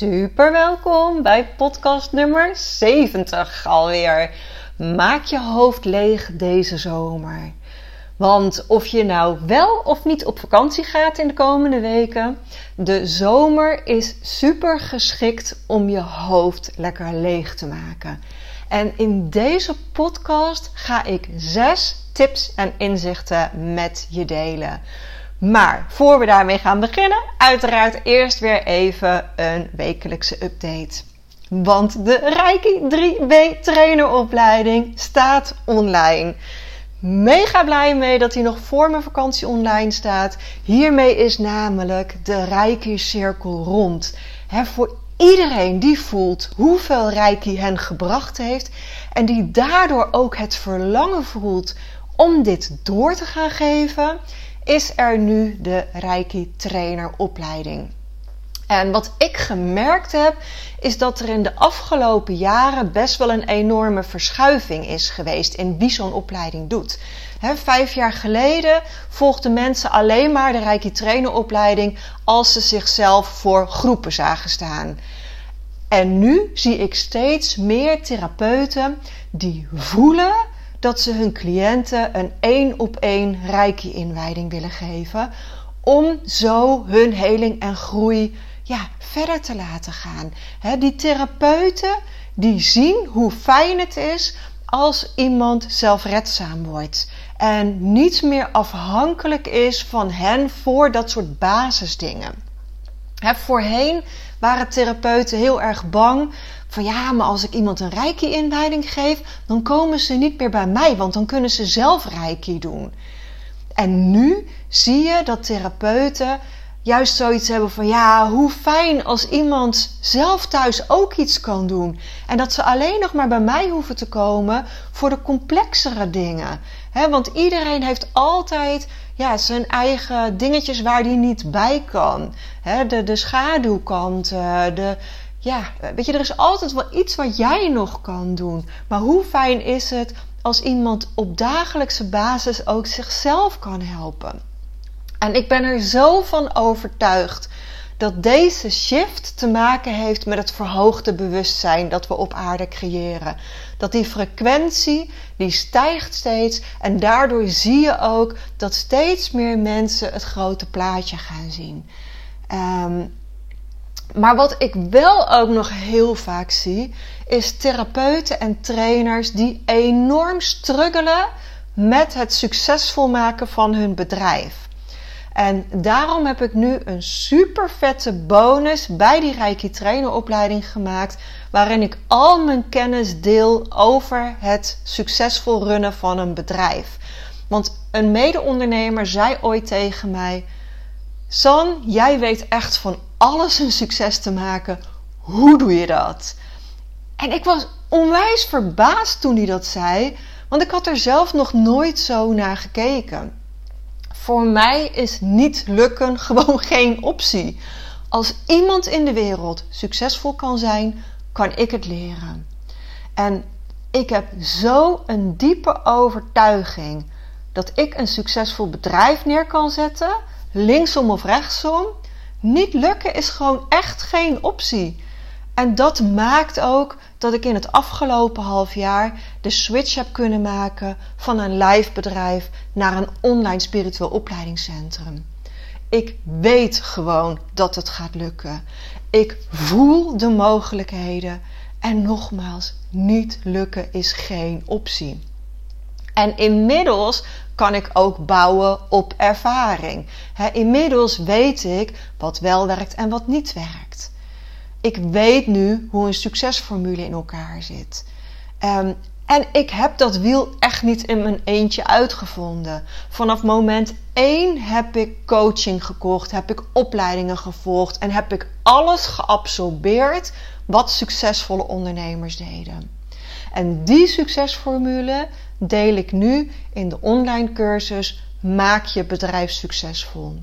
Super welkom bij podcast nummer 70 alweer. Maak je hoofd leeg deze zomer. Want of je nou wel of niet op vakantie gaat in de komende weken, de zomer is super geschikt om je hoofd lekker leeg te maken. En in deze podcast ga ik zes tips en inzichten met je delen. Maar voor we daarmee gaan beginnen, uiteraard eerst weer even een wekelijkse update. Want de Reiki 3B traineropleiding staat online. Mega blij mee dat hij nog voor mijn vakantie online staat. Hiermee is namelijk de Reiki cirkel rond. voor iedereen die voelt hoeveel Reiki hen gebracht heeft en die daardoor ook het verlangen voelt om dit door te gaan geven, is er nu de Reiki traineropleiding. En wat ik gemerkt heb, is dat er in de afgelopen jaren best wel een enorme verschuiving is geweest in wie zo'n opleiding doet. vijf jaar geleden volgden mensen alleen maar de Reiki traineropleiding als ze zichzelf voor groepen zagen staan. En nu zie ik steeds meer therapeuten die voelen dat ze hun cliënten een één op één Reiki-inwijding willen geven. Om zo hun heling en groei ja, verder te laten gaan. die therapeuten die zien hoe fijn het is als iemand zelfredzaam wordt. En niet meer afhankelijk is van hen voor dat soort basisdingen. Voorheen waren therapeuten heel erg bang van ja, maar als ik iemand een reiki-inwijding geef, dan komen ze niet meer bij mij, want dan kunnen ze zelf reiki doen. En nu zie je dat therapeuten juist zoiets hebben van ja, hoe fijn als iemand zelf thuis ook iets kan doen. En dat ze alleen nog maar bij mij hoeven te komen voor de complexere dingen. Want iedereen heeft altijd ja, zijn eigen dingetjes waar die niet bij kan. de, de schaduwkant, de, ja, weet je, er is altijd wel iets wat jij nog kan doen. Maar hoe fijn is het als iemand op dagelijkse basis ook zichzelf kan helpen? En ik ben er zo van overtuigd dat deze shift te maken heeft met het verhoogde bewustzijn dat we op aarde creëren. Dat die frequentie die stijgt steeds en daardoor zie je ook dat steeds meer mensen het grote plaatje gaan zien. Um, maar wat ik wel ook nog heel vaak zie, is therapeuten en trainers die enorm struggelen met het succesvol maken van hun bedrijf. En daarom heb ik nu een super vette bonus bij die Reiki traineropleiding gemaakt, waarin ik al mijn kennis deel over het succesvol runnen van een bedrijf. Want een mede-ondernemer zei ooit tegen mij: San, jij weet echt van alles een succes te maken. Hoe doe je dat? En ik was onwijs verbaasd toen hij dat zei, want ik had er zelf nog nooit zo naar gekeken. Voor mij is niet lukken gewoon geen optie. Als iemand in de wereld succesvol kan zijn, kan ik het leren. En ik heb zo een diepe overtuiging dat ik een succesvol bedrijf neer kan zetten, linksom of rechtsom, niet lukken is gewoon echt geen optie. En dat maakt ook dat ik in het afgelopen half jaar de switch heb kunnen maken van een live bedrijf naar een online spiritueel opleidingscentrum. Ik weet gewoon dat het gaat lukken. Ik voel de mogelijkheden. En nogmaals, niet lukken is geen optie. En inmiddels kan ik ook bouwen op ervaring. inmiddels weet ik wat wel werkt en wat niet werkt. Ik weet nu hoe een succesformule in elkaar zit. Um, En ik heb dat wiel echt niet in mijn eentje uitgevonden. Vanaf moment 1 heb ik coaching gekocht, heb ik opleidingen gevolgd en heb ik alles geabsorbeerd wat succesvolle ondernemers deden. En die succesformule deel ik nu in de online cursus Maak je bedrijf succesvol.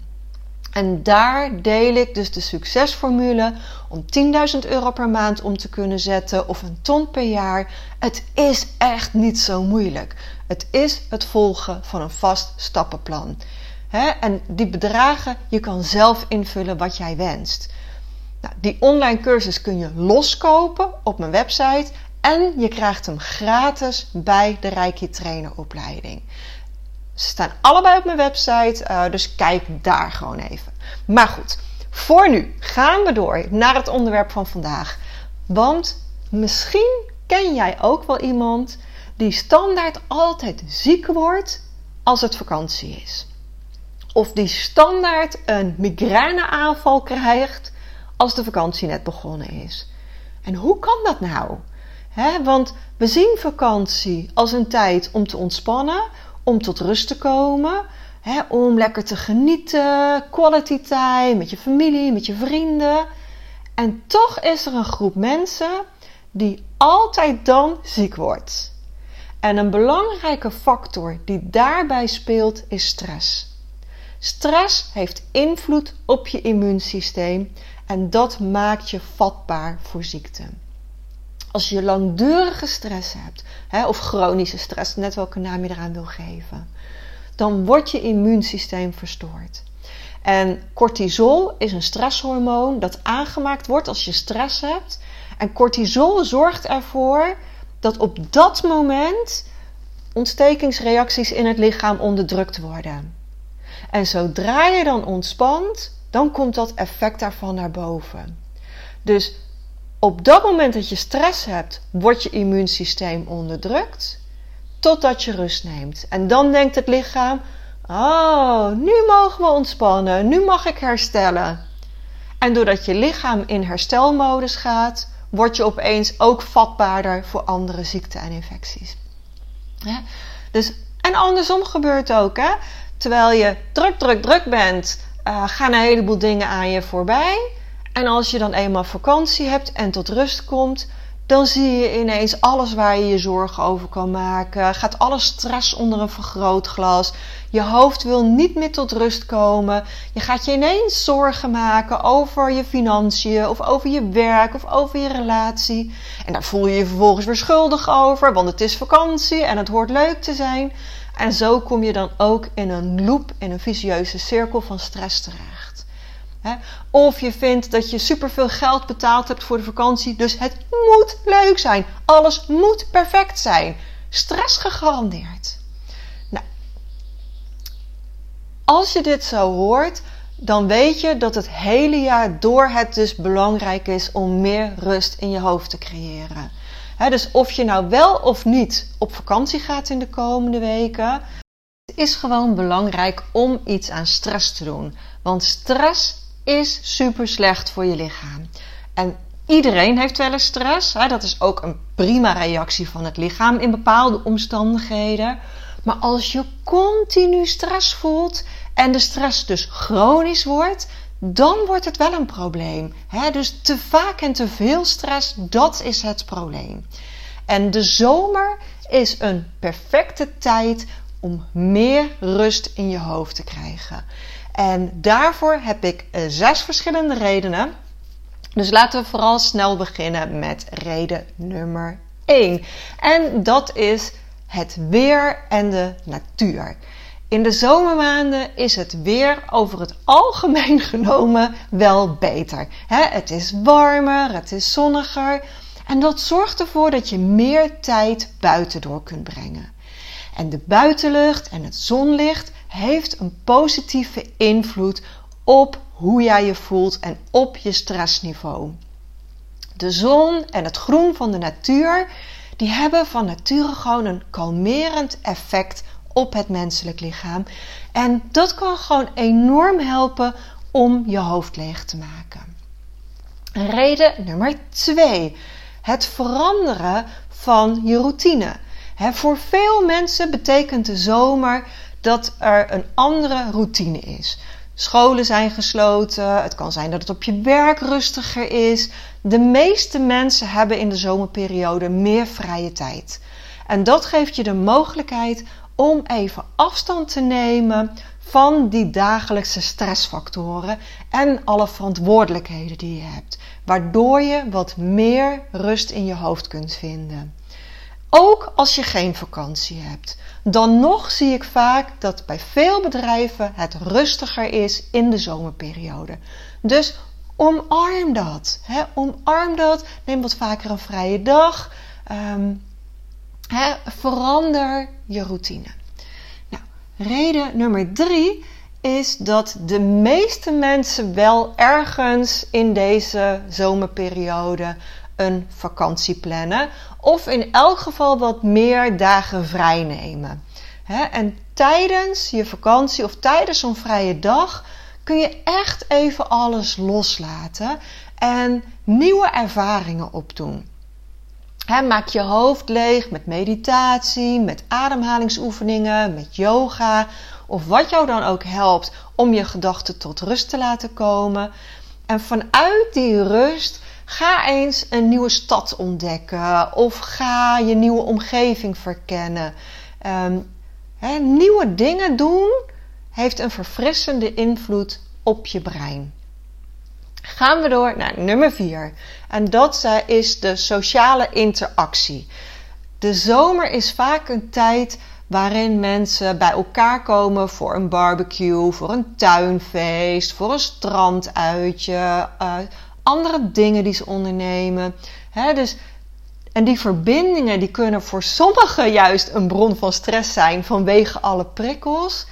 En daar deel ik dus de succesformule om 10.000 euro per maand om te kunnen zetten of een ton per jaar. Het is echt niet zo moeilijk. Het is het volgen van een vast stappenplan. en die bedragen, je kan zelf invullen wat jij wenst. Nou, die online cursus kun je loskopen op mijn website en je krijgt hem gratis bij de Reiki traineropleiding. Ze staan allebei op mijn website, uh, dus kijk daar gewoon even. Maar goed, voor nu gaan we door naar het onderwerp van vandaag. Want misschien ken jij ook wel iemand die standaard altijd ziek wordt als het vakantie is. Of die standaard een migraineaanval krijgt als de vakantie net begonnen is. En hoe kan dat nou? want we zien vakantie als een tijd om te ontspannen, om tot rust te komen, hè, om lekker te genieten, quality time met je familie, met je vrienden. En toch is er een groep mensen die altijd dan ziek wordt. En een belangrijke factor die daarbij speelt is stress. Stress heeft invloed op je immuunsysteem en dat maakt je vatbaar voor ziekte. Als je langdurige stress hebt, hè, of chronische stress, net welke naam je eraan wil geven, dan wordt je immuunsysteem verstoord. En cortisol is een stresshormoon dat aangemaakt wordt als je stress hebt. En cortisol zorgt ervoor dat op dat moment ontstekingsreacties in het lichaam onderdrukt worden. En zodra je dan ontspant, dan komt dat effect daarvan naar boven. Dus op dat moment dat je stress hebt, wordt je immuunsysteem onderdrukt. Totdat je rust neemt. En dan denkt het lichaam: Oh, nu mogen we ontspannen. Nu mag ik herstellen. En doordat je lichaam in herstelmodus gaat, word je opeens ook vatbaarder voor andere ziekten en infecties. Ja? Dus, en andersom gebeurt ook. Hè? Terwijl je druk, druk, druk bent, uh, gaan een heleboel dingen aan je voorbij. En als je dan eenmaal vakantie hebt en tot rust komt, dan zie je ineens alles waar je je zorgen over kan maken. Gaat alle stress onder een vergrootglas. Je hoofd wil niet meer tot rust komen. Je gaat je ineens zorgen maken over je financiën, of over je werk, of over je relatie. En daar voel je je vervolgens weer schuldig over, want het is vakantie en het hoort leuk te zijn. En zo kom je dan ook in een loop, in een vicieuze cirkel van stress terecht. Of je vindt dat je superveel geld betaald hebt voor de vakantie, dus het moet leuk zijn. Alles moet perfect zijn. Stress gegarandeerd. Nou, als je dit zo hoort, dan weet je dat het hele jaar door het dus belangrijk is om meer rust in je hoofd te creëren. dus of je nou wel of niet op vakantie gaat in de komende weken, het is gewoon belangrijk om iets aan stress te doen. Want stress is super slecht voor je lichaam. En iedereen heeft wel eens stress. Hè? Dat is ook een prima reactie van het lichaam in bepaalde omstandigheden. Maar als je continu stress voelt en de stress dus chronisch wordt, dan wordt het wel een probleem. Hè? Dus te vaak en te veel stress, dat is het probleem. En de zomer is een perfecte tijd om meer rust in je hoofd te krijgen. En daarvoor heb ik eh, zes verschillende redenen. Dus laten we vooral snel beginnen met reden nummer 1. En dat is het weer en de natuur. In de zomermaanden is het weer over het algemeen genomen wel beter. het is warmer, het is zonniger en dat zorgt ervoor dat je meer tijd buiten door kunt brengen. En de buitenlucht en het zonlicht heeft een positieve invloed op hoe jij je voelt en op je stressniveau. De zon en het groen van de natuur, die hebben van nature gewoon een kalmerend effect op het menselijk lichaam. En dat kan gewoon enorm helpen om je hoofd leeg te maken. Reden nummer 2. Het veranderen van je routine. voor veel mensen betekent de zomer dat er een andere routine is. Scholen zijn gesloten. Het kan zijn dat het op je werk rustiger is. De meeste mensen hebben in de zomerperiode meer vrije tijd. En dat geeft je de mogelijkheid om even afstand te nemen van die dagelijkse stressfactoren en alle verantwoordelijkheden die je hebt, waardoor je wat meer rust in je hoofd kunt vinden. Ook als je geen vakantie hebt. Dan nog zie ik vaak dat bij veel bedrijven het rustiger is in de zomerperiode. Dus omarm dat. Hè? Omarm dat. Neem wat vaker een vrije dag. Ehm, hè? Verander je routine. Nou, reden nummer drie is dat de meeste mensen wel ergens in deze zomerperiode een vakantie plannen. Of in elk geval wat meer dagen vrij nemen. En tijdens je vakantie of tijdens zo'n vrije dag kun je echt even alles loslaten en nieuwe ervaringen opdoen. maak je hoofd leeg met meditatie, met ademhalingsoefeningen, met yoga of wat jou dan ook helpt om je gedachten tot rust te laten komen. En vanuit die rust Ga eens een nieuwe stad ontdekken of ga je nieuwe omgeving verkennen. Um, nieuwe dingen doen heeft een verfrissende invloed op je brein. Gaan we door naar nummer 4. En dat is de sociale interactie. De zomer is vaak een tijd waarin mensen bij elkaar komen voor een barbecue, voor een tuinfeest, voor een stranduitje, uh, andere dingen die ze ondernemen. dus, en die verbindingen die kunnen voor sommigen juist een bron van stress zijn vanwege alle prikkels.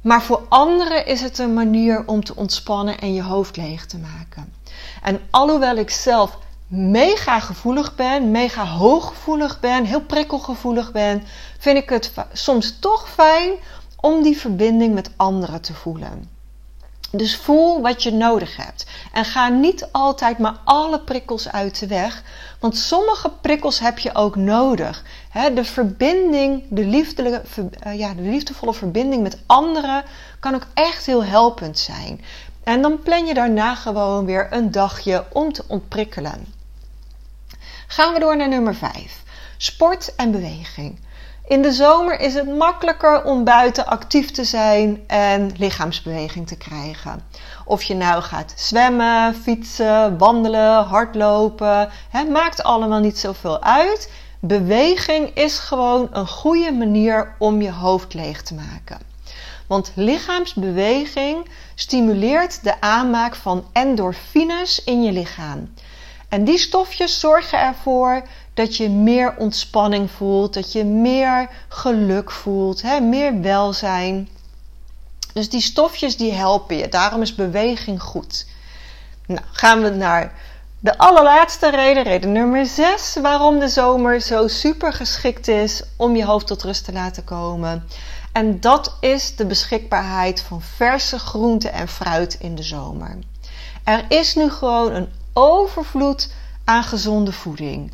Maar voor anderen is het een manier om te ontspannen en je hoofd leeg te maken. En alhoewel ik zelf mega gevoelig ben, mega hooggevoelig ben, heel prikkelgevoelig ben, vind ik het soms toch fijn om die verbinding met anderen te voelen. Dus voel wat je nodig hebt. En ga niet altijd maar alle prikkels uit de weg. Want sommige prikkels heb je ook nodig. de verbinding, de, eh, ja, de liefdevolle verbinding met anderen kan ook echt heel helpend zijn. En dan plan je daarna gewoon weer een dagje om te ontprikkelen. Gaan we door naar nummer 5. Sport en beweging. In de zomer is het makkelijker om buiten actief te zijn en lichaamsbeweging te krijgen. Of je nou gaat zwemmen, fietsen, wandelen, hardlopen, het maakt allemaal niet zoveel uit. Beweging is gewoon een goede manier om je hoofd leeg te maken. Want lichaamsbeweging stimuleert de aanmaak van endorfines in je lichaam. En die stofjes zorgen ervoor dat je meer ontspanning voelt, dat je meer geluk voelt, hè, meer welzijn. Dus die stofjes die helpen je. Daarom is beweging goed. Nou, gaan we naar de allerlaatste reden, reden nummer 6, waarom de zomer zo super geschikt is om je hoofd tot rust te laten komen. En dat is de beschikbaarheid van verse groenten en fruit in de zomer. Er is nu gewoon een overvloed aan gezonde voeding.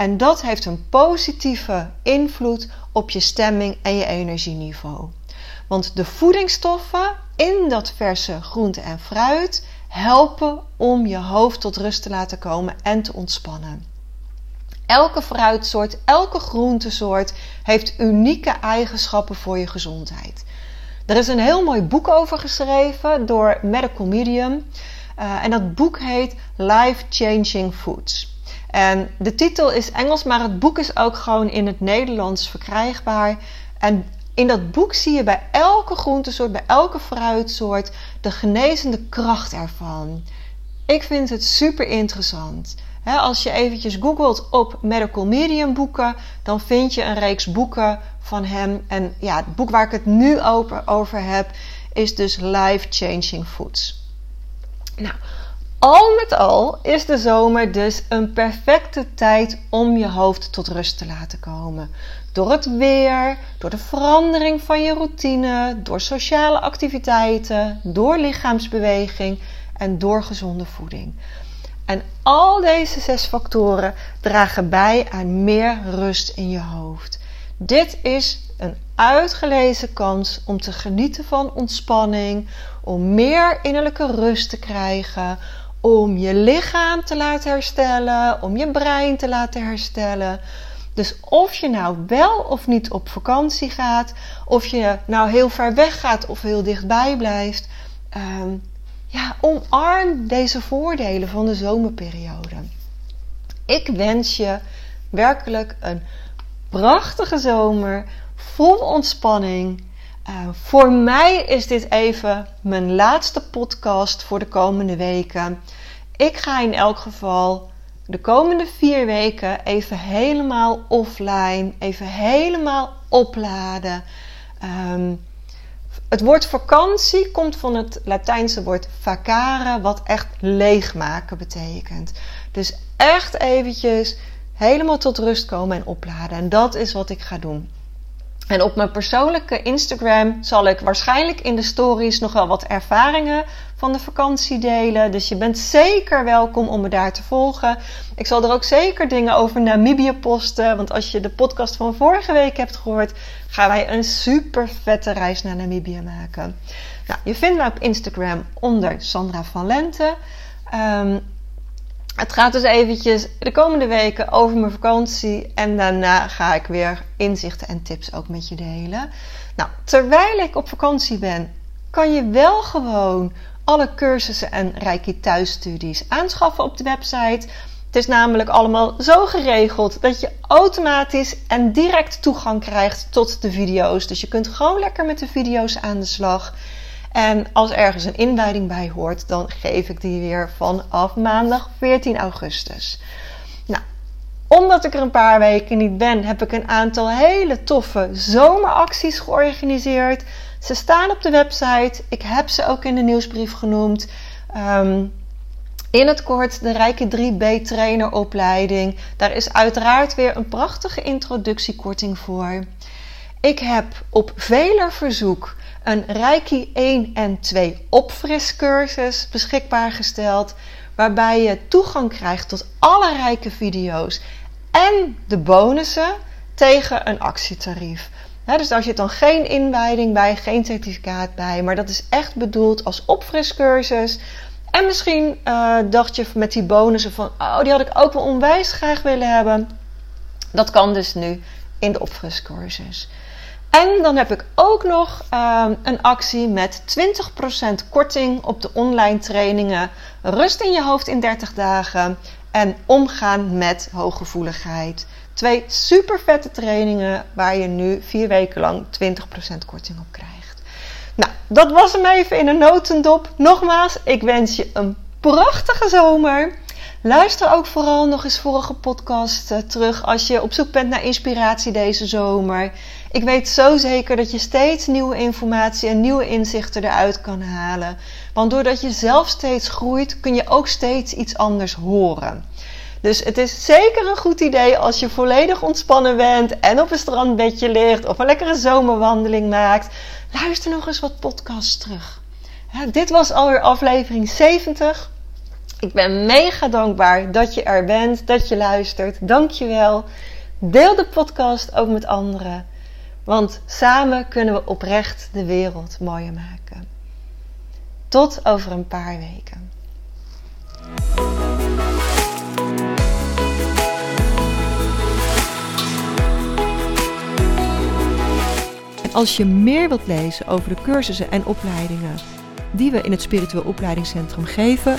En dat heeft een positieve invloed op je stemming en je energieniveau. Want de voedingsstoffen in dat verse groente en fruit helpen om je hoofd tot rust te laten komen en te ontspannen. Elke fruitsoort, elke groentesoort heeft unieke eigenschappen voor je gezondheid. Er is een heel mooi boek over geschreven door Medical Medium. Uh, en dat boek heet Life Changing Foods. En de titel is Engels, maar het boek is ook gewoon in het Nederlands verkrijgbaar. En in dat boek zie je bij elke groentesoort, bij elke fruitsoort, de genezende kracht ervan. Ik vind het super interessant. als je eventjes googelt op Medical Medium boeken, dan vind je een reeks boeken van hem. En ja, het boek waar ik het nu over, over heb, is dus Life Changing Foods. Nou, al met al is de zomer dus een perfecte tijd om je hoofd tot rust te laten komen. Door het weer, door de verandering van je routine, door sociale activiteiten, door lichaamsbeweging en door gezonde voeding. En al deze zes factoren dragen bij aan meer rust in je hoofd. Dit is een uitgelezen kans om te genieten van ontspanning, om meer innerlijke rust te krijgen, om je lichaam te laten herstellen, om je brein te laten herstellen. Dus of je nou wel of niet op vakantie gaat, of je nou heel ver weg gaat of heel dichtbij blijft, um, ja, omarm deze voordelen van de zomerperiode. Ik wens je werkelijk een prachtige zomer, vol ontspanning. Uh, voor mij is dit even mijn laatste podcast voor de komende weken. Ik ga in elk geval de komende vier weken even helemaal offline, even helemaal opladen. Um, het woord vakantie komt van het Latijnse woord vacare, wat echt leegmaken betekent. Dus echt eventjes helemaal tot rust komen en opladen. En dat is wat ik ga doen. En op mijn persoonlijke Instagram zal ik waarschijnlijk in de stories nog wel wat ervaringen van de vakantie delen. Dus je bent zeker welkom om me daar te volgen. Ik zal er ook zeker dingen over Namibië posten. Want als je de podcast van vorige week hebt gehoord, gaan wij een super vette reis naar Namibië maken. Nou, je vindt mij op Instagram onder Sandra van Lente. Um, het gaat dus eventjes de komende weken over mijn vakantie. En daarna ga ik weer inzichten en tips ook met je delen. Nou, terwijl ik op vakantie ben, kan je wel gewoon alle cursussen en Reiki thuisstudies aanschaffen op de website. Het is namelijk allemaal zo geregeld dat je automatisch en direct toegang krijgt tot de video's. Dus je kunt gewoon lekker met de video's aan de slag. En als ergens een inleiding bij hoort, dan geef ik die weer vanaf maandag 14 augustus. Nou, omdat ik er een paar weken niet ben, heb ik een aantal hele toffe zomeracties georganiseerd. Ze staan op de website. Ik heb ze ook in de nieuwsbrief genoemd. Ehm, in het kort de Rijke 3B traineropleiding. Daar is uiteraard weer een prachtige introductiekorting voor. Ik heb op veler verzoek een Reiki 1 en 2 opfriscursus beschikbaar gesteld. Waarbij je toegang krijgt tot alle rijke video's en de bonussen tegen een actietarief. dus daar zit dan geen inwijding bij, geen certificaat bij. Maar dat is echt bedoeld als opfriscursus. En misschien uh, dacht je met die bonussen van... oh, die had ik ook wel onwijs graag willen hebben. Dat kan dus nu in de opfriscursus. En dan heb ik ook nog um, een actie met 20% korting op de online trainingen Rust in je hoofd in 30 dagen en Omgaan met hooggevoeligheid. Twee super vette trainingen waar je nu vier weken lang 20% korting op krijgt. Nou, dat was hem even in een notendop. Nogmaals, ik wens je een prachtige zomer. Luister ook vooral nog eens vorige podcast uh, terug als je op zoek bent naar inspiratie deze zomer. Ik weet zo zeker dat je steeds nieuwe informatie en nieuwe inzichten eruit kan halen. Want doordat je zelf steeds groeit, kun je ook steeds iets anders horen. Dus het is zeker een goed idee als je volledig ontspannen bent en op een strandbedje ligt of een lekkere zomerwandeling maakt. Luister nog eens wat podcasts terug. dit was alweer aflevering 70. Ik ben mega dankbaar dat je er bent, dat je luistert. Dank je wel. Deel de podcast ook met anderen. Want samen kunnen we oprecht de wereld mooier maken. Tot over een paar weken. En als je meer wilt lezen over de cursussen en opleidingen die we in het Spiritueel Opleidingscentrum geven,